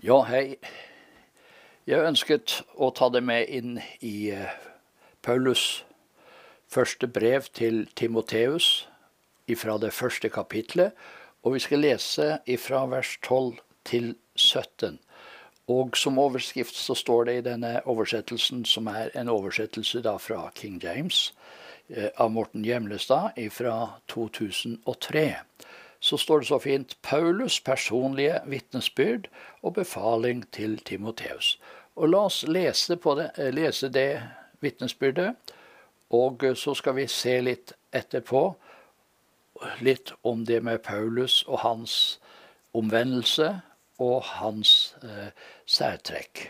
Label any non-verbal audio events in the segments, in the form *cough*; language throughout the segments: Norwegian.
Ja, hei. Jeg ønsket å ta det med inn i eh, Paulus' første brev til Timoteus fra det første kapitlet. Og vi skal lese fra vers 12 til 17. Og som overskrift så står det i denne oversettelsen, som er en oversettelse da fra King James, eh, av Morten Gjemlestad fra 2003 så står det så fint Paulus' personlige vitnesbyrd og befaling til Timoteus. Og la oss lese, det, eh, lese det vitnesbyrdet, og eh, så skal vi se litt etterpå litt om det med Paulus og hans omvendelse og hans eh, særtrekk.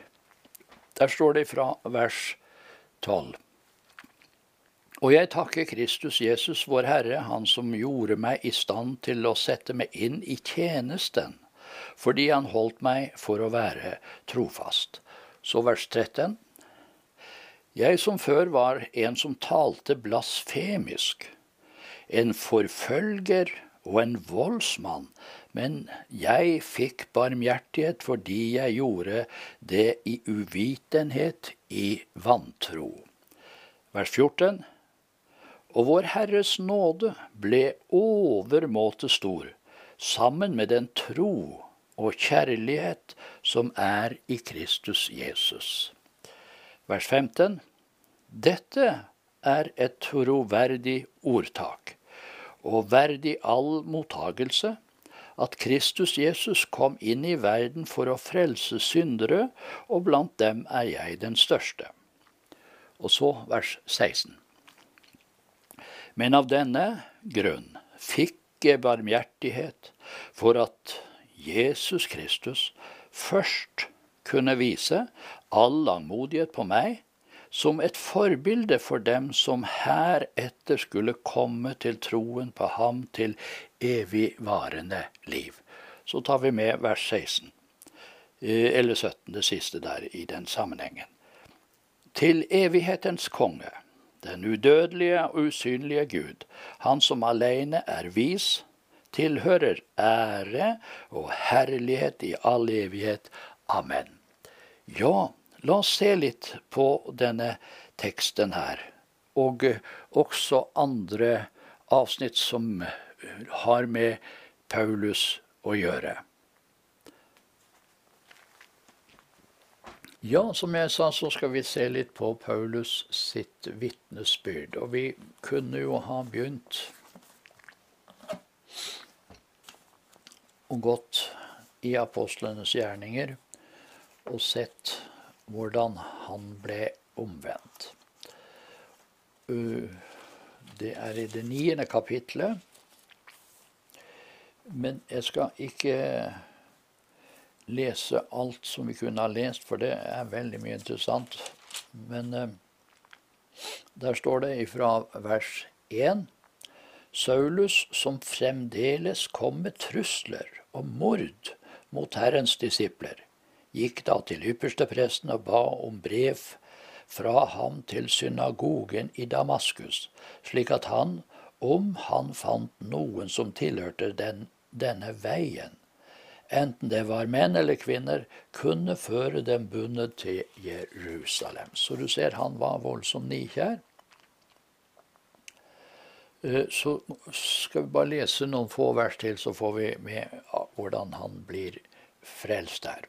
Der står det fra vers 12. Og jeg takker Kristus Jesus, vår Herre, Han som gjorde meg i stand til å sette meg inn i tjenesten, fordi Han holdt meg for å være trofast. Så vers 13. Jeg som før var en som talte blasfemisk, en forfølger og en voldsmann, men jeg fikk barmhjertighet fordi jeg gjorde det i uvitenhet, i vantro. Vers 14. Og Vår Herres nåde ble overmåte stor, sammen med den tro og kjærlighet som er i Kristus Jesus. Vers 15. Dette er et troverdig ordtak, og verdig all mottagelse, at Kristus Jesus kom inn i verden for å frelse syndere, og blant dem er jeg den største. Og så vers 16. Men av denne grunn fikk jeg barmhjertighet for at Jesus Kristus først kunne vise all langmodighet på meg som et forbilde for dem som heretter skulle komme til troen på ham til evigvarende liv. Så tar vi med vers 16, eh, eller 17, det siste der i den sammenhengen. Til evighetens konge den udødelige og usynlige Gud, Han som alene er vis, tilhører ære og herlighet i all evighet. Amen. Ja, la oss se litt på denne teksten her, og også andre avsnitt som har med Paulus å gjøre. Ja, som jeg sa, så skal vi se litt på Paulus sitt vitnesbyrd. Og vi kunne jo ha begynt og gått i apostlenes gjerninger og sett hvordan han ble omvendt. Det er i det niende kapitlet. Men jeg skal ikke lese alt som vi kunne ha lest, for det er veldig mye interessant. Men eh, der står det ifra vers 1 Saulus, som fremdeles kom med trusler og mord mot Herrens disipler, gikk da til ypperstepresten og ba om brev fra ham til synagogen i Damaskus, slik at han, om han fant noen som tilhørte den, denne veien, enten det var menn eller kvinner, kunne føre dem bundet til Jerusalem. Så du ser, han var voldsomt nikjær. Eh, så skal vi bare lese noen få vers til, så får vi med hvordan han blir frelst der.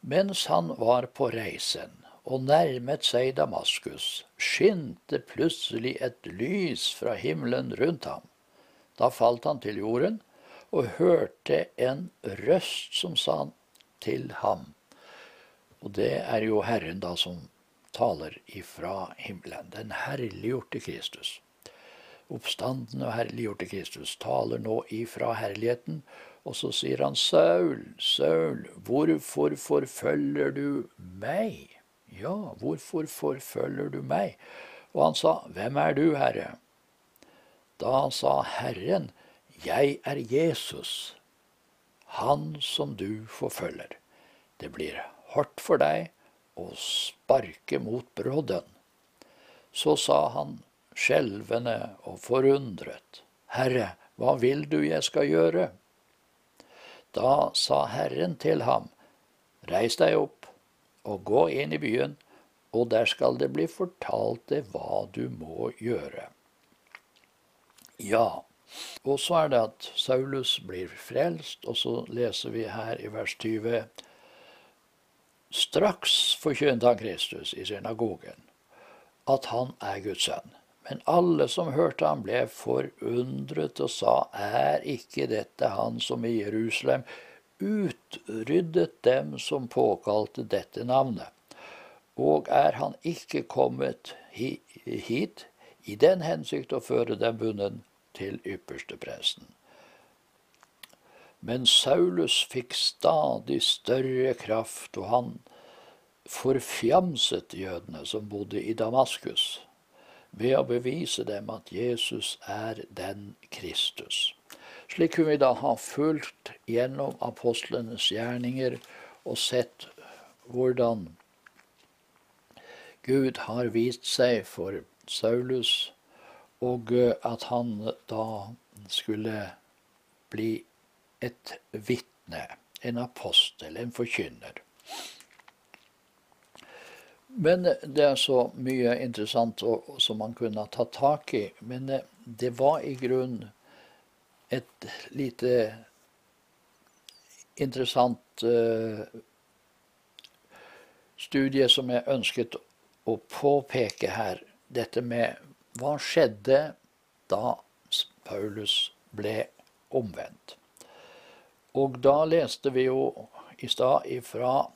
Mens han var på reisen og nærmet seg Damaskus, skinte plutselig et lys fra himmelen rundt ham. Da falt han til jorden og hørte en røst som sa til ham. Og det er jo Herren da som taler ifra himmelen. Den herliggjorte Kristus. Oppstanden og herliggjorte Kristus taler nå ifra herligheten. Og så sier han, Saul, Saul, hvorfor forfølger du meg? Ja, hvorfor forfølger du meg? Og han sa, Hvem er du, Herre? Da sa Herren, jeg er Jesus, han som du forfølger. Det blir hardt for deg å sparke mot brodden. Så sa han skjelvende og forundret, Herre, hva vil du jeg skal gjøre? Da sa Herren til ham, reis deg opp og gå inn i byen, og der skal det bli fortalt deg hva du må gjøre. Ja, og så er det at Saulus blir frelst, og så leser vi her i vers 20 Straks forkynte han Kristus i synagogen, at han er Guds sønn. Men alle som hørte ham, ble forundret og sa, er ikke dette han som i Jerusalem utryddet dem som påkalte dette navnet? Og er han ikke kommet hit i den hensikt å føre dem bundet til ypperstepresten? Men Saulus fikk stadig større kraft, og han forfjamset jødene som bodde i Damaskus ved å bevise dem at Jesus er den Kristus. Slik kunne vi da ha fulgt gjennom apostlenes gjerninger og sett hvordan Gud har vist seg for Saulus, og at han da skulle bli et vitne, en apostel, en forkynner. Men det er så mye interessant som man kunne tatt tak i. Men eh, det var i grunnen et lite interessant studie som jeg ønsket å påpeke her. Dette med hva skjedde da Paulus ble omvendt. Og da leste vi jo i stad ifra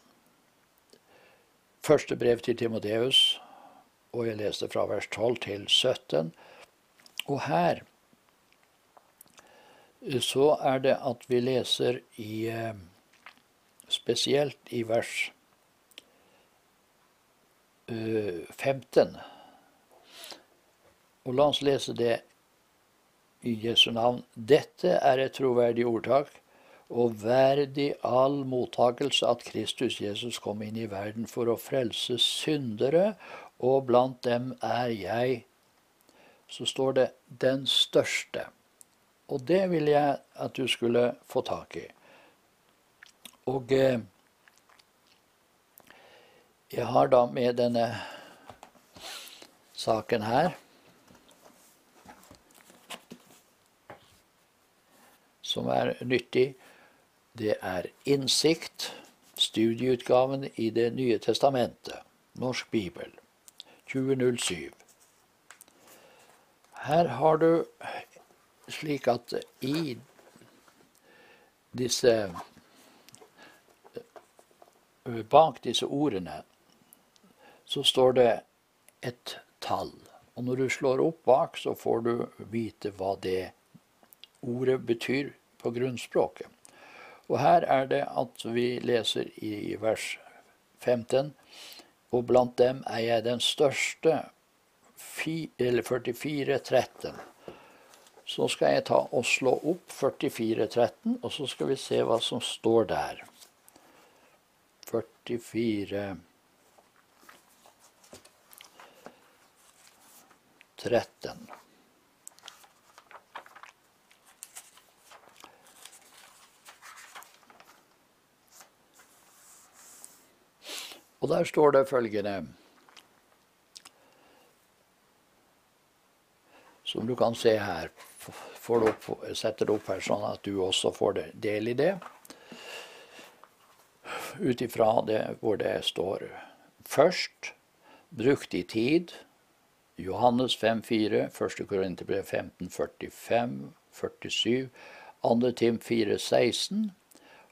Første brev til Timoteus, og jeg leste fra vers 12 til 17. Og her så er det at vi leser i eh, Spesielt i vers 15. Og la oss lese det i Jesu navn. Dette er et troverdig ordtak og verdig all mottakelse at Kristus Jesus kom inn i verden for å frelse syndere, og blant dem er jeg. Så står det 'den største'. Og det vil jeg at du skulle få tak i. Og eh, jeg har da med denne saken her som er nyttig det er Innsikt, studieutgaven i Det nye testamentet, Norsk bibel, 2007. Her har du slik at i disse Bak disse ordene så står det et tall. Og når du slår opp bak, så får du vite hva det ordet betyr på grunnspråket. Og her er det at vi leser i vers 15 og blant dem er jeg den største, eller 44-13. Så skal jeg ta og slå opp 44-13, og så skal vi se hva som står der. 44 13. Og der står det følgende Som du kan se her. Får opp, setter det opp her sånn at du også får del i det. Ut ifra hvor det står først brukt i tid. Johannes 5,4, 1. Korinterbrev 15, 45, 47, 2. Tim 4, 16,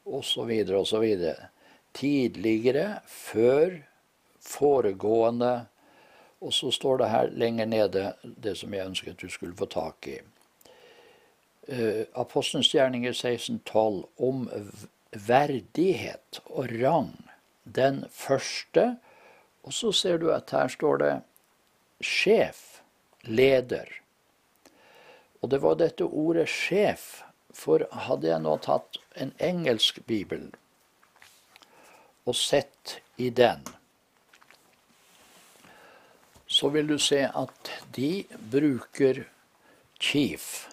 osv. osv tidligere, før, foregående Og så står det her lenger nede det som jeg ønsket du skulle få tak i. Uh, Apostelens gjerninger 1612 om verdighet og rang. Den første. Og så ser du at her står det sjef, leder. Og det var dette ordet sjef. For hadde jeg nå tatt en engelsk bibel, og sett i den, så vil du se at de bruker chief.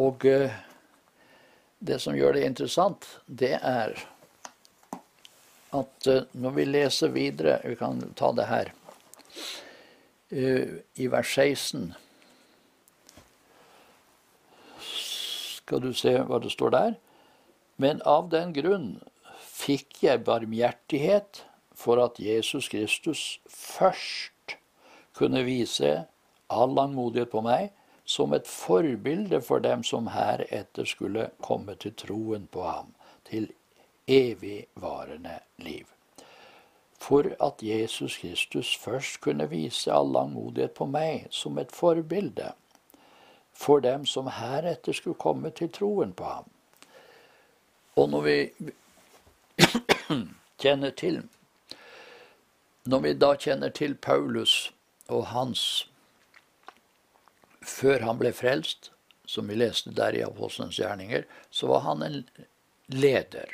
Og eh, det som gjør det interessant, det er at uh, når vi leser videre Vi kan ta det her. Uh, I vers 16 skal du se hva det står der. Men av den grunn fikk jeg barmhjertighet for at Jesus Kristus først kunne vise all langmodighet på meg som et forbilde for dem som heretter skulle komme til troen på ham, til evigvarende liv. For at Jesus Kristus først kunne vise all langmodighet på meg som et forbilde for dem som heretter skulle komme til troen på ham. Og når vi kjenner til Når vi da kjenner til Paulus og hans Før han ble frelst, som vi leste der i Apostelens gjerninger, så var han en leder.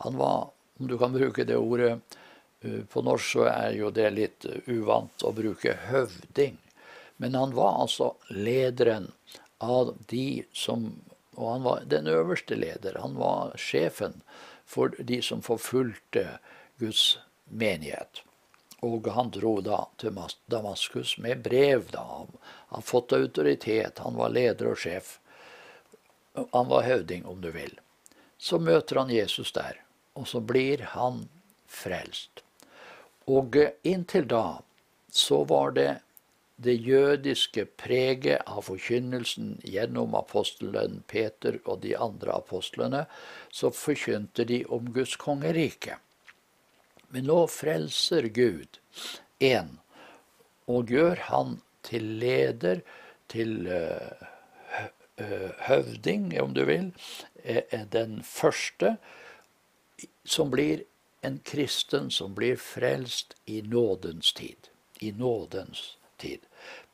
Han var, om du kan bruke det ordet eh, På norsk så er jo det litt uvant å bruke høvding. Men han var altså lederen av de som Og han var den øverste leder. Han var sjefen for de som forfulgte Guds menighet. Og han dro da til Damaskus med brev. da. Han fått autoritet. Han var leder og sjef. Han var høvding, om du vil. Så møter han Jesus der, og så blir han frelst. Og inntil da så var det det jødiske preget av forkynnelsen gjennom apostelen Peter og de andre apostlene, så forkynte de om Guds kongerike. Men nå frelser Gud én, og gjør han til leder, til uh, høvding, om du vil, er den første som blir en kristen som blir frelst i nådens tid. I nådens tid.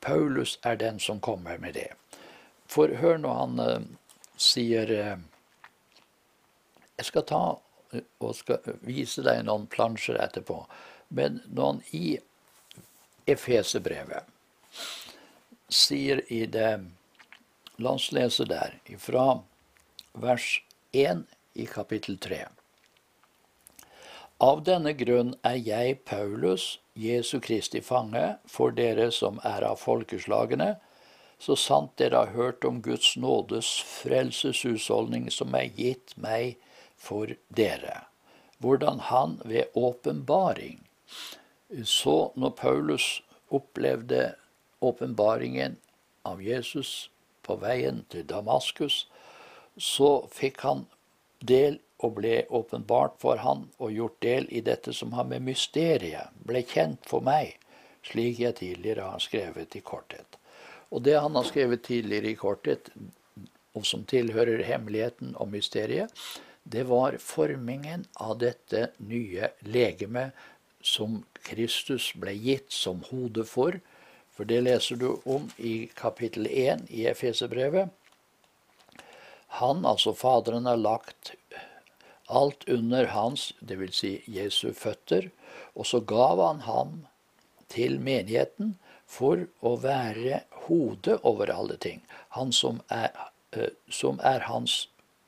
Paulus er den som kommer med det. For hør nå han uh, sier uh, Jeg skal ta og skal vise deg noen plansjer etterpå. Men noen i Efesebrevet sier i det La oss lese der, fra vers 1 i kapittel 3. Av denne grunn er jeg, Paulus, Jesu Kristi fange, for dere som er av folkeslagene, så sant dere har hørt om Guds nådes frelseshusholdning som er gitt meg for dere, hvordan han ved åpenbaring. Så når Paulus opplevde åpenbaringen av Jesus på veien til Damaskus, så fikk han del og ble åpenbart for han og gjort del i dette som har med mysteriet, ble kjent for meg, slik jeg tidligere har skrevet i korthet. Og det han har skrevet tidligere i korthet, og som tilhører hemmeligheten og mysteriet, det var formingen av dette nye legemet som Kristus ble gitt som hode for. For det leser du om i kapittel 1 i Efeserbrevet. Han, altså Faderen, har lagt alt under hans, dvs. Si Jesu føtter, og så gav han ham til menigheten for å være hodet over alle ting. Han som er, uh, som er hans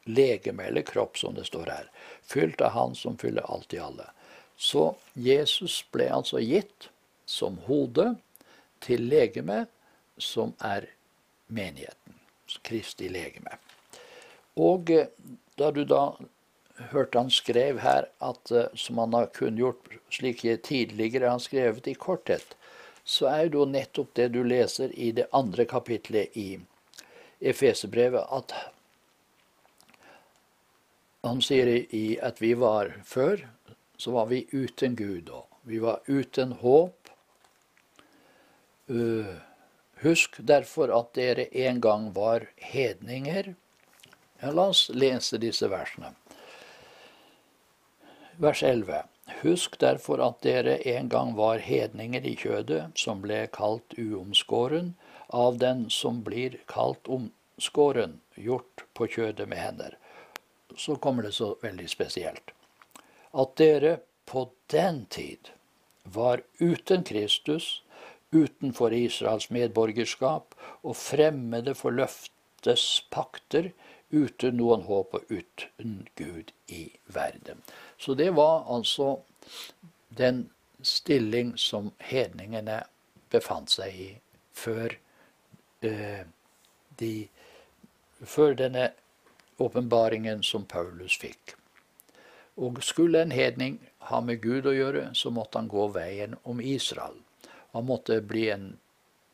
legeme, eller kropp, som det står her. Fylt av Han som fyller alt i alle. Så Jesus ble altså gitt som hode til legeme, som er menigheten. Kristi legeme. Og eh, da du da hørte han skrev her, at, eh, som han har kunngjort slik tidligere han skrevet i korthet, så er jo nettopp det du leser i det andre kapitlet i Efesebrevet, at han sier i at vi var før, så var vi uten Gud òg. Vi var uten håp. Uh, husk derfor at dere en gang var hedninger. Ja, la oss lese disse versene. Vers 11. Husk derfor at dere en gang var hedninger i kjødet, som ble kalt uomskåren, av den som blir kalt omskåren, gjort på kjødet med hender. Så kommer det så veldig spesielt. At dere på den tid var uten Kristus, utenfor Israels medborgerskap og fremmede for løftes pakter, uten noen håp og uten Gud i verden. Så det var altså den stilling som hedningene befant seg i før, eh, de, før denne åpenbaringen som Paulus fikk. Og skulle en hedning ha med Gud å gjøre, så måtte han gå veien om Israel. Han måtte bli en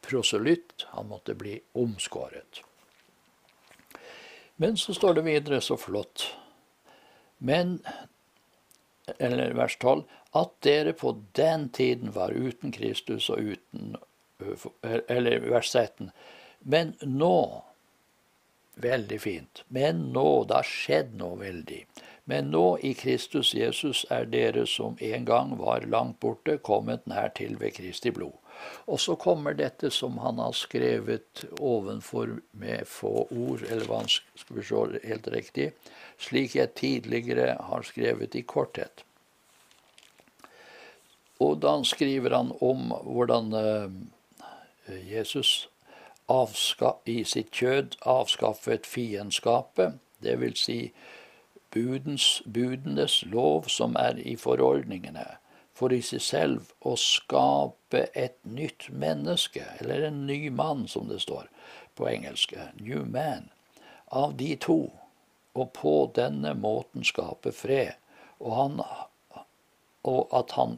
proselytt, han måtte bli omskåret. Men så står det videre så flott. Men, eller vers 12, at dere på den tiden var uten Kristus og uten Eller vers 17. Men nå Veldig fint. Men nå, det har skjedd noe veldig. Men nå i Kristus Jesus er dere som en gang var langt borte, kommet nær til ved Kristi blod. Og så kommer dette som han har skrevet ovenfor med få ord, eller hva han skal vi se helt riktig, slik jeg tidligere har skrevet i korthet. Og da skriver han om hvordan eh, Jesus i sitt kjød avskaffet fiendskapet, dvs. Si budenes lov som er i forordningene, for i seg selv å skape et nytt menneske, eller en ny mann, som det står på engelsk, new man, av de to, og på denne måten skape fred, og, han, og at han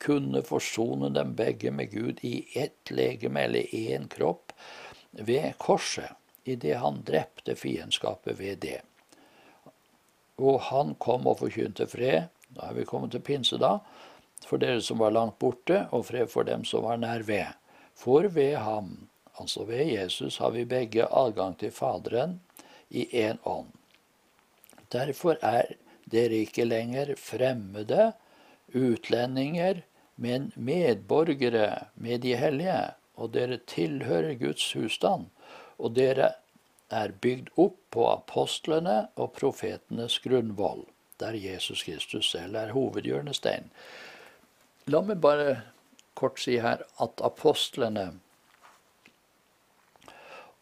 kunne forsone dem begge med Gud i ett legeme eller én kropp ved korset, idet han drepte fiendskapet ved det. Og han kom og forkynte fred, da er vi kommet til pinse da, for dere som var langt borte, og fred for dem som var nær ved. For ved ham, altså ved Jesus, har vi begge adgang til Faderen i én ånd. Derfor er dere ikke lenger fremmede, utlendinger, men medborgere med de hellige, og dere tilhører Guds husstand, og dere er bygd opp på apostlene og profetenes grunnvoll, der Jesus Kristus selv er hovedhjørnestein. La meg bare kort si her at apostlene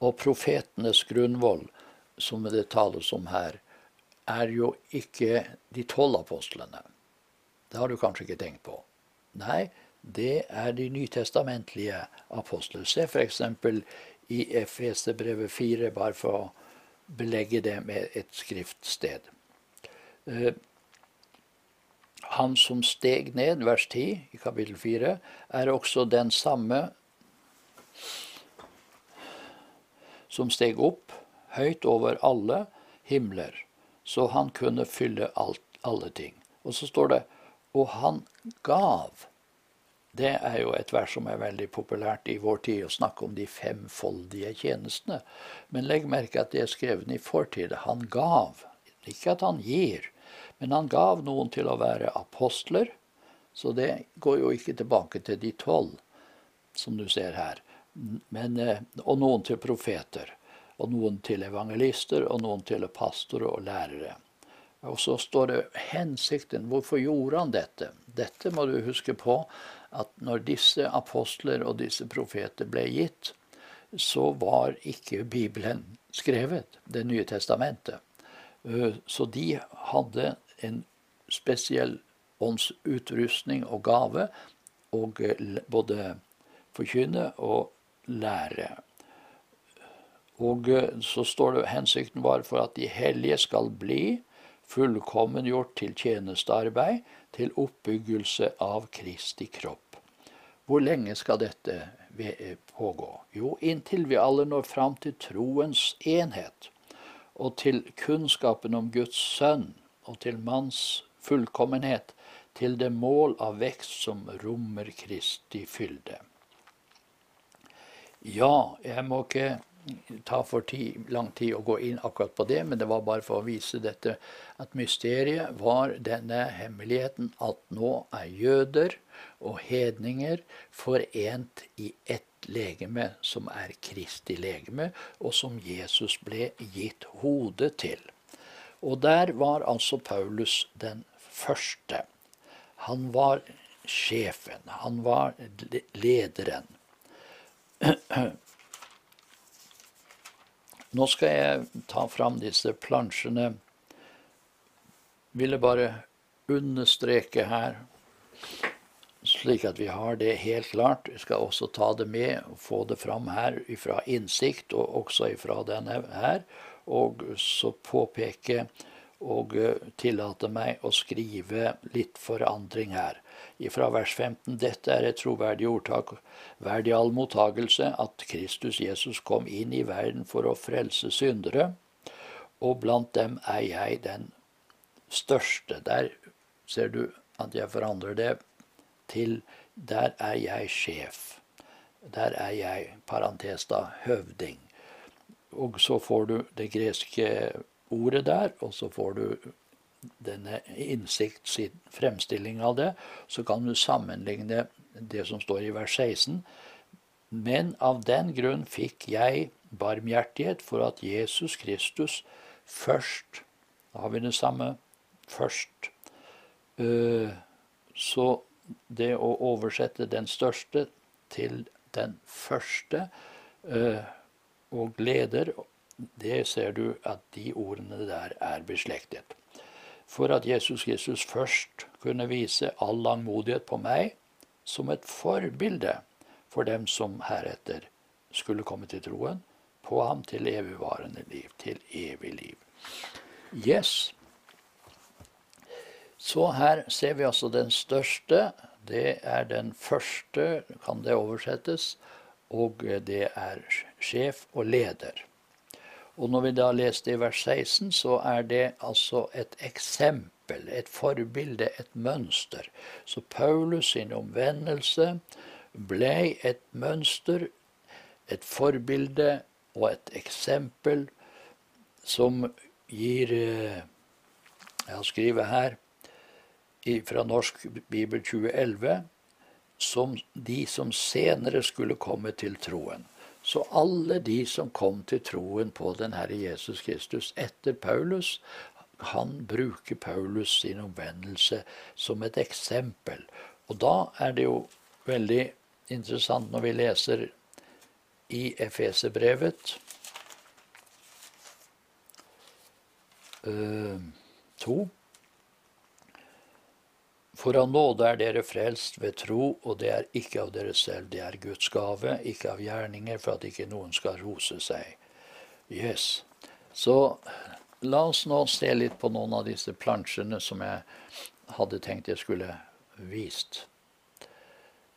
og profetenes grunnvoll, som det tales om her, er jo ikke de tolv apostlene. Det har du kanskje ikke tenkt på. Nei, det er de nytestamentlige apostler. Se f.eks. i Efeserbrevet 4, bare for å belegge det med et skriftsted. Han som steg ned, vers 10 i kapittel 4, er også den samme som steg opp høyt over alle himler, så han kunne fylle alt, alle ting. Og så står det og han gav. Det er jo et vers som er veldig populært i vår tid, å snakke om de femfoldige tjenestene. Men legg merke at det er skrevet i fortid. Han gav. Ikke at han gir, men han gav noen til å være apostler. Så det går jo ikke tilbake til de tolv, som du ser her. Men, eh, og noen til profeter. Og noen til evangelister, og noen til pastorer og lærere. Og så står det hensikten. Hvorfor gjorde han dette? Dette må du huske på at når disse apostler og disse profeter ble gitt, så var ikke Bibelen skrevet, Det nye testamentet. Eh, så de hadde en spesiell åndsutrustning og gave, og eh, både forkynne og lære. Og eh, så står det hensikten var for at de hellige skal bli fullkommengjort til tjenestearbeid, til oppbyggelse av Kristi kropp. Hvor lenge skal dette pågå? Jo, inntil vi alle når fram til troens enhet, og til kunnskapen om Guds sønn, og til manns fullkommenhet, til det mål av vekst som rommer Kristi fylde. Ja, jeg må ikke ta for tid, lang tid å gå inn akkurat på det, men det var bare for å vise dette at mysteriet var denne hemmeligheten at nå er jøder og hedninger forent i ett legeme, som er Kristi legeme, og som Jesus ble gitt hodet til. Og der var altså Paulus den første. Han var sjefen. Han var lederen. Nå skal jeg ta fram disse plansjene ville bare understreke her, slik at vi har det helt klart. Vi skal også ta det med og få det fram her fra innsikt, og også fra denne her. Og så påpeke og eh, tillate meg å skrive litt forandring her. Fra vers 15. Dette er et troverdig ordtak, verdig all mottagelse, at Kristus Jesus kom inn i verden for å frelse syndere, og blant dem er jeg den største. Der ser du at jeg forandrer det til der er jeg sjef. Der er jeg, parentes da, høvding. Og så får du det greske ordet der, og så får du denne innsikt sin fremstilling av det. Så kan du sammenligne det som står i vers 16. Men av den grunn fikk jeg barmhjertighet for at Jesus Kristus først Da har vi det samme først. Eh, så det å oversette den største til den første eh, og gleder, det ser du at de ordene der er beslektet. For at Jesus Kristus først kunne vise all langmodighet på meg som et forbilde for dem som heretter skulle komme til troen, på ham til evigvarende liv, til evig liv. Yes, så her ser vi altså den største. Det er den første, kan det oversettes, og det er sjef og leder. Og når vi da leste i vers 16, så er det altså et eksempel, et forbilde, et mønster. Så Paulus sin omvendelse ble et mønster, et forbilde og et eksempel som gir jeg Jeg skriver her fra Norsk bibel 2011 som de som senere skulle komme til troen. Så alle de som kom til troen på den Herre Jesus Kristus etter Paulus, han bruker Paulus sin omvendelse som et eksempel. Og da er det jo veldig interessant når vi leser i Efeserbrevet uh, to for av nåde er dere frelst ved tro, og det er ikke av dere selv, det er Guds gave, ikke av gjerninger, for at ikke noen skal rose seg. Yes. Så la oss nå se litt på noen av disse plansjene som jeg hadde tenkt jeg skulle vist.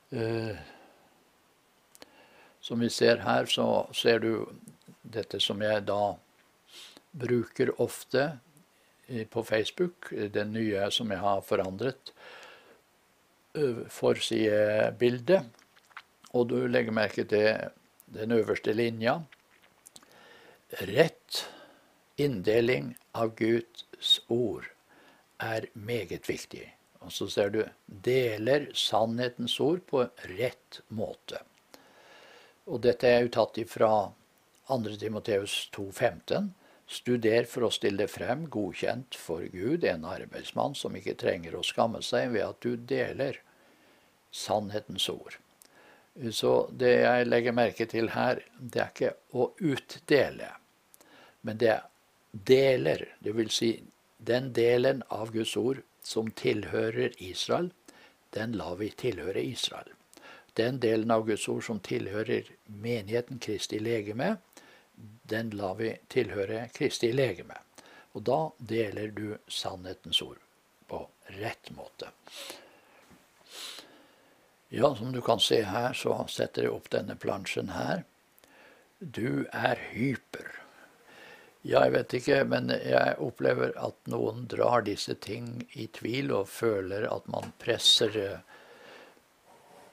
Uh, som vi ser her, så ser du dette som jeg da bruker ofte på Facebook, den nye som jeg har forandret, forsidebildet. Og du legger merke til den øverste linja. Rett inndeling av Guds ord er meget viktig. Og så ser du deler sannhetens ord på rett måte. Og dette er jo tatt ifra 2. Timoteus 2,15. Studer for å stille frem, godkjent for Gud, en arbeidsmann som ikke trenger å skamme seg ved at du deler sannhetens ord. Så det jeg legger merke til her, det er ikke å utdele, men det er deler. Vil si, den delen av Guds ord som tilhører Israel, den lar vi tilhøre Israel. Den delen av Guds ord som tilhører menigheten Kristi legeme, den lar vi tilhøre Kristi legeme. Og da deler du sannhetens ord på rett måte. Ja, som du kan se her, så setter jeg opp denne plansjen her. Du er hyper. Ja, jeg vet ikke, men jeg opplever at noen drar disse ting i tvil og føler at man presser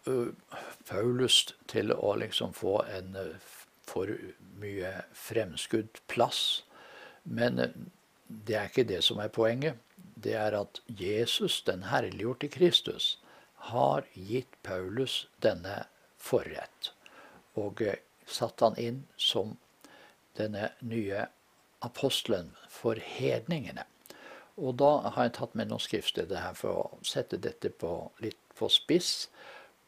uh, Paulus til å liksom få en uh, for mye fremskudd plass. Men eh, det er ikke det som er poenget. Det er at Jesus, den herliggjorte Kristus, har gitt Paulus denne forrett. Og eh, satt han inn som denne nye apostelen for hedningene. Og da har jeg tatt med noen skriftsteder her for å sette dette på, litt på spiss.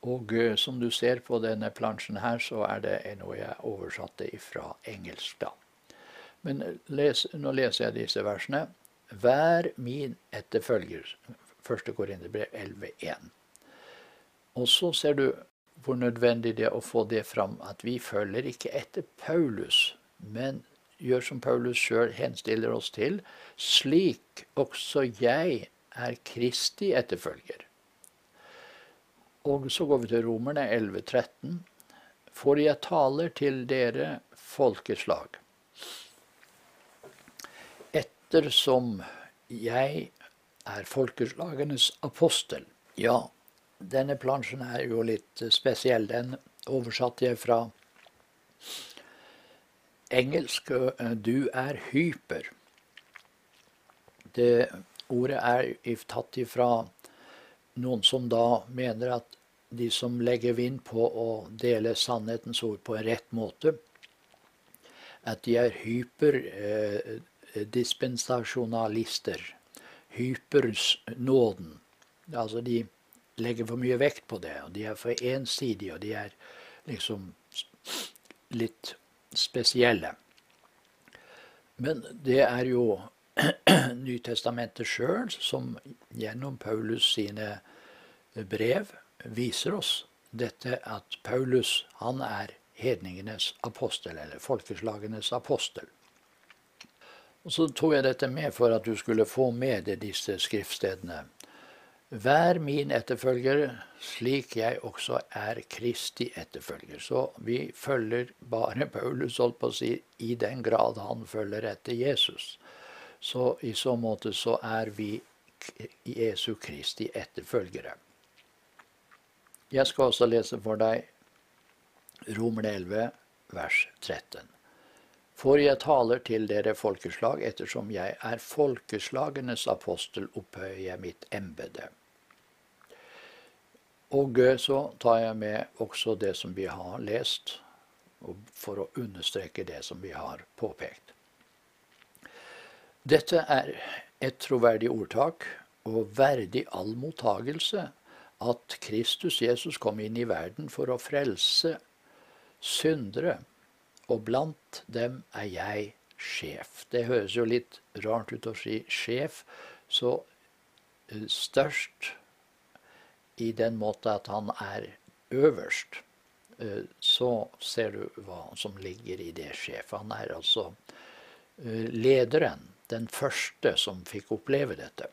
Og som du ser på denne plansjen her, så er det noe jeg oversatte fra engelsk, da. Men les, nå leser jeg disse versene. Vær min etterfølger. 1. Korinterbrev 11,1. Og så ser du hvor nødvendig det er å få det fram at vi følger ikke etter Paulus, men gjør som Paulus sjøl henstiller oss til, slik også jeg er Kristi etterfølger. Og så går vi til Romerne 11,13. For jeg taler til dere folkeslag. Ettersom jeg er folkeslagenes apostel. Ja, denne plansjen er jo litt spesiell. Den oversatte jeg fra engelsk. Du er hyper. Det ordet er tatt ifra noen som da mener at de som legger vind på å dele sannhetens ord på en rett måte, at de er hyperdispensasjonalister. Eh, Hypersnåden. Altså de legger for mye vekt på det, og de er for ensidige, og de er liksom litt spesielle. Men det er jo *clears throat* Nytestamentet sjøl som gjennom Paulus sine brev viser oss dette at Paulus han er hedningenes apostel, eller folkeslagenes apostel. Og Så tok jeg dette med for at du skulle få med deg disse skriftstedene. Vær min etterfølger, slik jeg også er Kristi etterfølger. Så vi følger bare *laughs* Paulus, holdt på å si, i den grad han følger etter Jesus. Så i så måte så er vi Jesu Kristi etterfølgere. Jeg skal også lese for deg Romer 11, vers 13. For jeg taler til dere folkeslag, ettersom jeg er folkeslagenes apostel, opphøyer jeg mitt embete. Og så tar jeg med også det som vi har lest, for å understreke det som vi har påpekt. Dette er et troverdig ordtak og verdig all mottagelse at Kristus Jesus kom inn i verden for å frelse syndere og blant dem er jeg sjef. Det høres jo litt rart ut å si sjef, så eh, størst i den måte at han er øverst, eh, så ser du hva som ligger i det sjef. Han er altså eh, lederen, den første som fikk oppleve dette.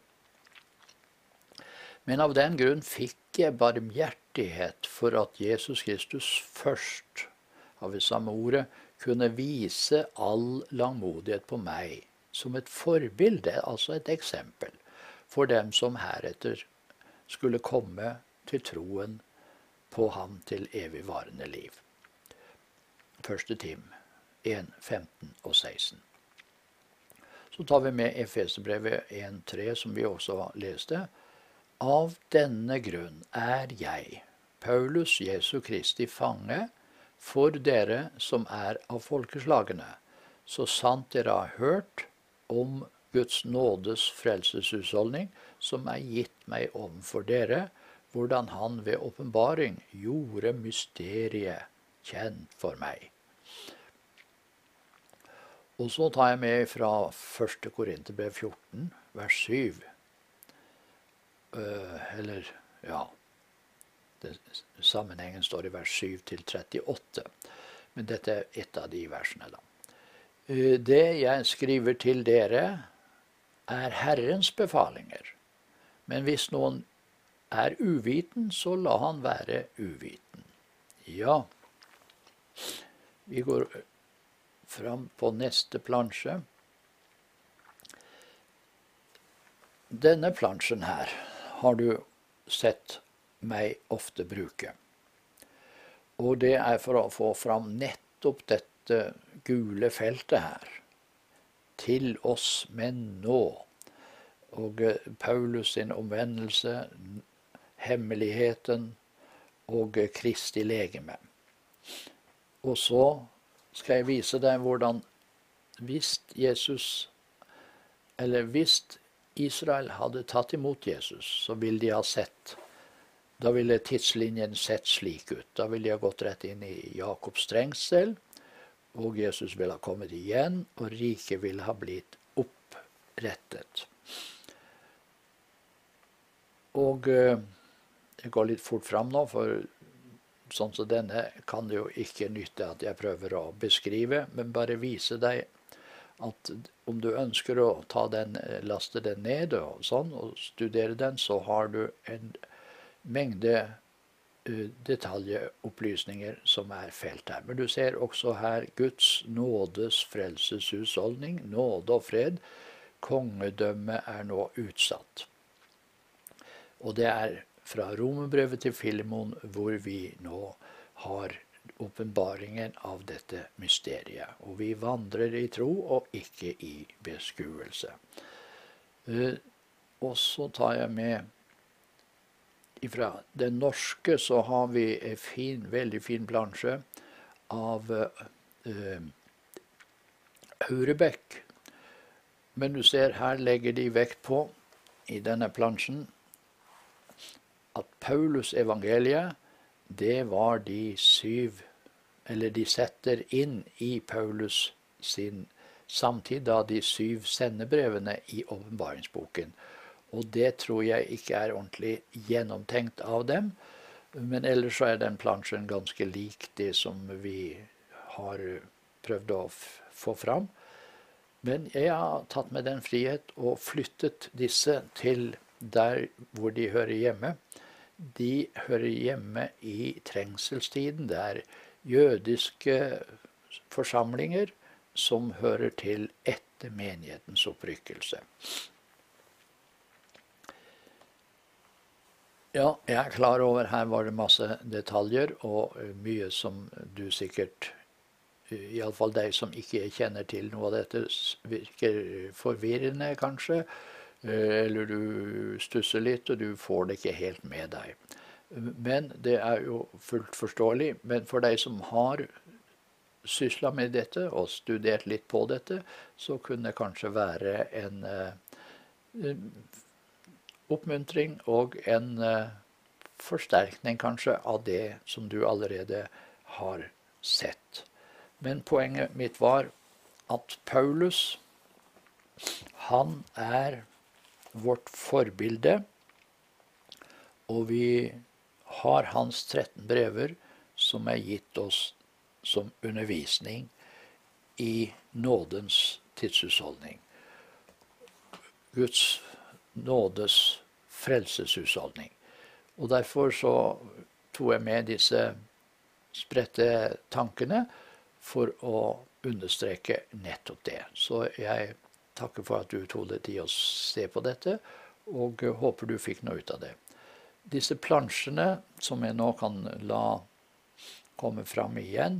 Men av den grunn fikk jeg barmhjertighet for at Jesus Kristus først, av det samme ordet, kunne vise all langmodighet på meg som et forbilde, altså et eksempel, for dem som heretter skulle komme til troen på ham til evigvarende liv. Første Tim 1, 15 og 16. Så tar vi med Efeserbrevet 1.3, som vi også leste. Av denne grunn er jeg, Paulus Jesu Kristi fange, for dere som er av folkeslagene, så sant dere har hørt om Guds nådes frelseshusholdning, som er gitt meg overfor dere, hvordan Han ved åpenbaring gjorde mysteriet kjent for meg. Og så tar jeg med fra 1. Korinterbrev 14, vers 7. Uh, eller, ja det, sammenhengen står i vers 7 til 38. Men dette er et av de versene, da. Eh, det jeg skriver til dere, er Herrens befalinger. Men hvis noen er uviten, så la han være uviten. Ja, vi går fram på neste plansje. Denne plansjen her har du sett meg ofte bruke. Og det er for å få fram nettopp dette gule feltet her. Til oss men nå. Og eh, Paulus sin omvendelse, hemmeligheten og Kristi legeme. Og så skal jeg vise deg hvordan hvis Jesus Eller hvis Israel hadde tatt imot Jesus, så ville de ha sett da ville tidslinjen sett slik ut. Da ville de ha gått rett inn i Jakobs trengsel, og Jesus ville ha kommet igjen, og riket ville ha blitt opprettet. Og det jeg går litt fort fram nå, for sånn som denne kan det jo ikke nytte at jeg prøver å beskrive, men bare vise deg at om du ønsker å den, laste den ned og sånn, og studere den, så har du en mengde uh, detaljopplysninger som er felt her. Men du ser også her Guds nådes frelseshusholdning, nåde og fred. Kongedømmet er nå utsatt. Og det er fra romerbrevet til Filemon hvor vi nå har åpenbaringen av dette mysteriet. Og vi vandrer i tro og ikke i beskuelse. Eh, og så tar jeg med Fra den norske så har vi en fin, veldig fin plansje av uh, Aurebekk. Men du ser her legger de vekt på, i denne plansjen, at Paulus evangeliet, det var de syv Eller de setter inn i Paulus sin samtid da de syv sendebrevene i åpenbaringsboken. Og det tror jeg ikke er ordentlig gjennomtenkt av dem. Men ellers så er den plansjen ganske lik det som vi har prøvd å få fram. Men jeg har tatt meg den frihet og flyttet disse til der hvor de hører hjemme de hører hjemme i trengselstiden. Det er jødiske forsamlinger som hører til etter menighetens opprykkelse. Ja, jeg er klar over her var det masse detaljer og mye som du sikkert Iallfall deg som ikke kjenner til noe av dette, virker forvirrende, kanskje. Eh, eller du stusser litt, og du får det ikke helt med deg. Men det er jo fullt forståelig. Men for deg som har sysla med dette og studert litt på dette, så kunne det kanskje være en uh, oppmuntring og en uh, forsterkning kanskje av det som du allerede har sett. Men poenget mitt var at Paulus, han er vårt forbilde. Og vi har hans 13 brever som er gitt oss som undervisning i nådens tidshusholdning. Guds nådes frelseshusholdning. Og derfor så tok jeg med disse spredte tankene for å understreke nettopp det. Så jeg takker for at du tok deg tid å se på dette, og håper du fikk noe ut av det. Disse plansjene, som jeg nå kan la komme fram igjen,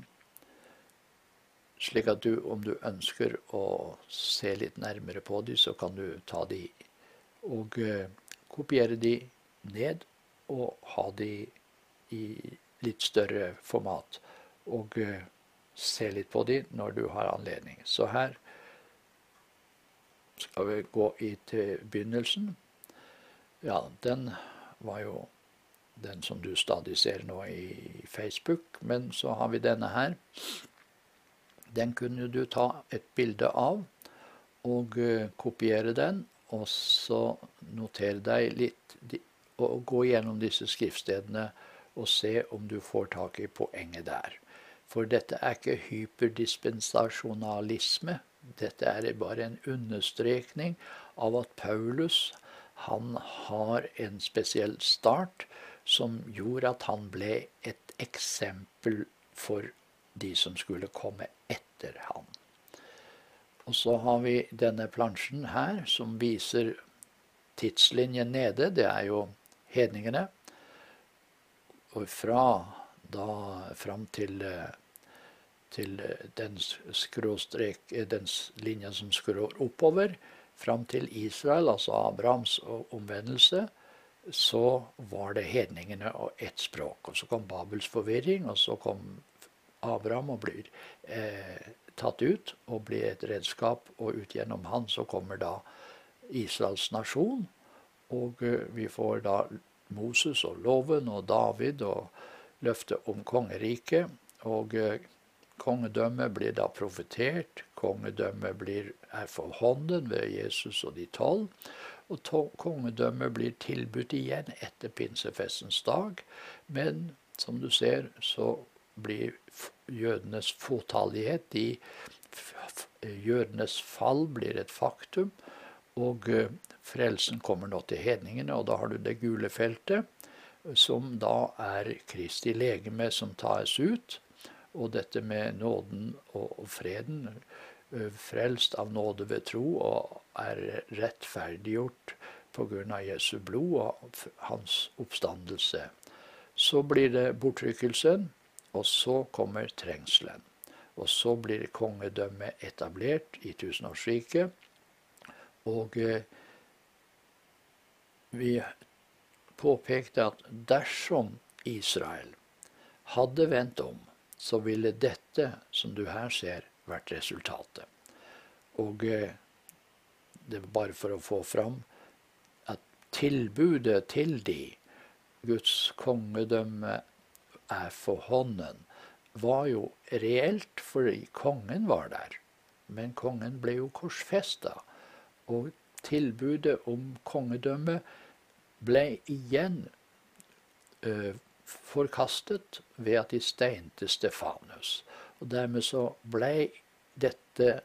slik at du, om du ønsker å se litt nærmere på dem, så kan du ta de og uh, kopiere de ned og ha de i litt større format. Og uh, se litt på de når du har anledning. Så her skal vi gå i til begynnelsen. Ja, den var jo den som du stadig ser nå i Facebook. Men så har vi denne her. Den kunne du ta et bilde av og uh, kopiere den. Og så notere deg litt og gå gjennom disse skriftstedene og se om du får tak i poenget der. For dette er ikke hyperdispensasjonalisme. Dette er bare en understrekning av at Paulus han har en spesiell start som gjorde at han ble et eksempel for de som skulle komme etter han. Og så har vi denne plansjen her som viser tidslinjen nede. Det er jo hedningene. Og fra da fram til eh, til eh, den, skråstrek, eh, den linja som skrår oppover, fram til Israel, altså Abrahams omvendelse, så var det hedningene og ett språk. Og så kom Babels forvirring, og så kom Abraham og blir eh, tatt ut og blir et redskap, og ut gjennom han så kommer da Israels nasjon. Og eh, vi får da Moses og loven og David og løftet om kongeriket. Og eh, Kongedømmet blir da profetert. Kongedømmet er for hånden ved Jesus og de tolv. Og kongedømmet blir tilbudt igjen etter pinsefestens dag. Men som du ser, så blir jødenes fåtallighet de, Jødenes fall blir et faktum. Og eh, frelsen kommer nå til hedningene, og da har du det gule feltet, som da er Kristi legeme som tas ut. Og dette med nåden og freden, frelst av nåde ved tro, og er rettferdiggjort pga. Jesu blod og hans oppstandelse. Så blir det bortrykkelsen, og så kommer trengselen. Og så blir kongedømmet etablert i tusenårsriket. Og eh, vi påpekte at dersom Israel hadde vendt om, så ville dette som du her ser, vært resultatet. Og eh, det er bare for å få fram at tilbudet til de, Guds kongedømme er for hånden, var jo reelt fordi kongen var der. Men kongen ble jo korsfesta. Og tilbudet om kongedømme ble igjen uh, forkastet ved at de steinte Stefanus. Og dermed så ble dette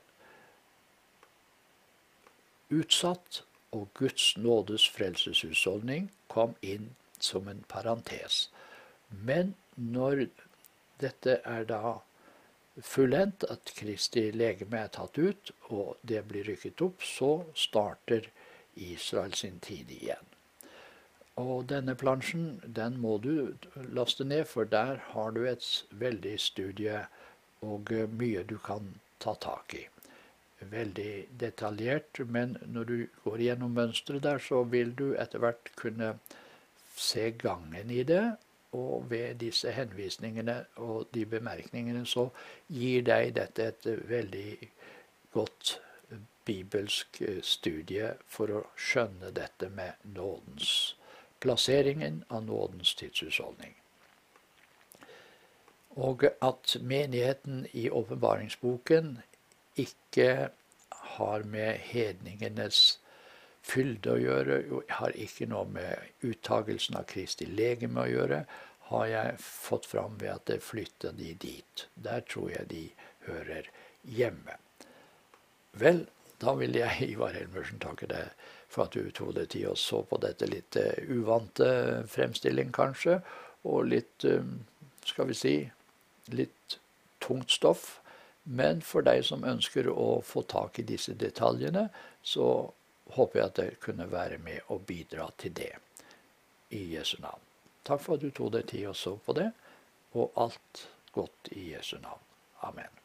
utsatt, og Guds nådes frelseshusholdning kom inn som en parentes. Men når dette er da fullendt, at Kristi legeme er tatt ut, og det blir rykket opp, så starter Israel sin tid igjen. Og denne plansjen den må du laste ned, for der har du et veldig studie og mye du kan ta tak i. Veldig detaljert, men når du går gjennom mønsteret der, så vil du etter hvert kunne se gangen i det, og ved disse henvisningene og de bemerkningene så gir deg dette et veldig godt bibelsk studie for å skjønne dette med nådens plasseringen av nådens tidshusholdning. Og at menigheten i åpenbaringsboken ikke har med hedningenes fylde å gjøre, har ikke noe med uttagelsen av Kristi legeme å gjøre, har jeg fått fram ved at jeg flytta de dit. Der tror jeg de hører hjemme. Vel, da vil jeg, *laughs* Ivar Helmersen, takke deg for at du tok deg tid og så på dette litt uh, uvante fremstilling, kanskje. Og litt, um, skal vi si, litt tungt stoff. Men for deg som ønsker å få tak i disse detaljene, så håper jeg at jeg kunne være med og bidra til det i Jesu navn. Takk for at du tok deg tid og så på det, og alt godt i Jesu navn. Amen.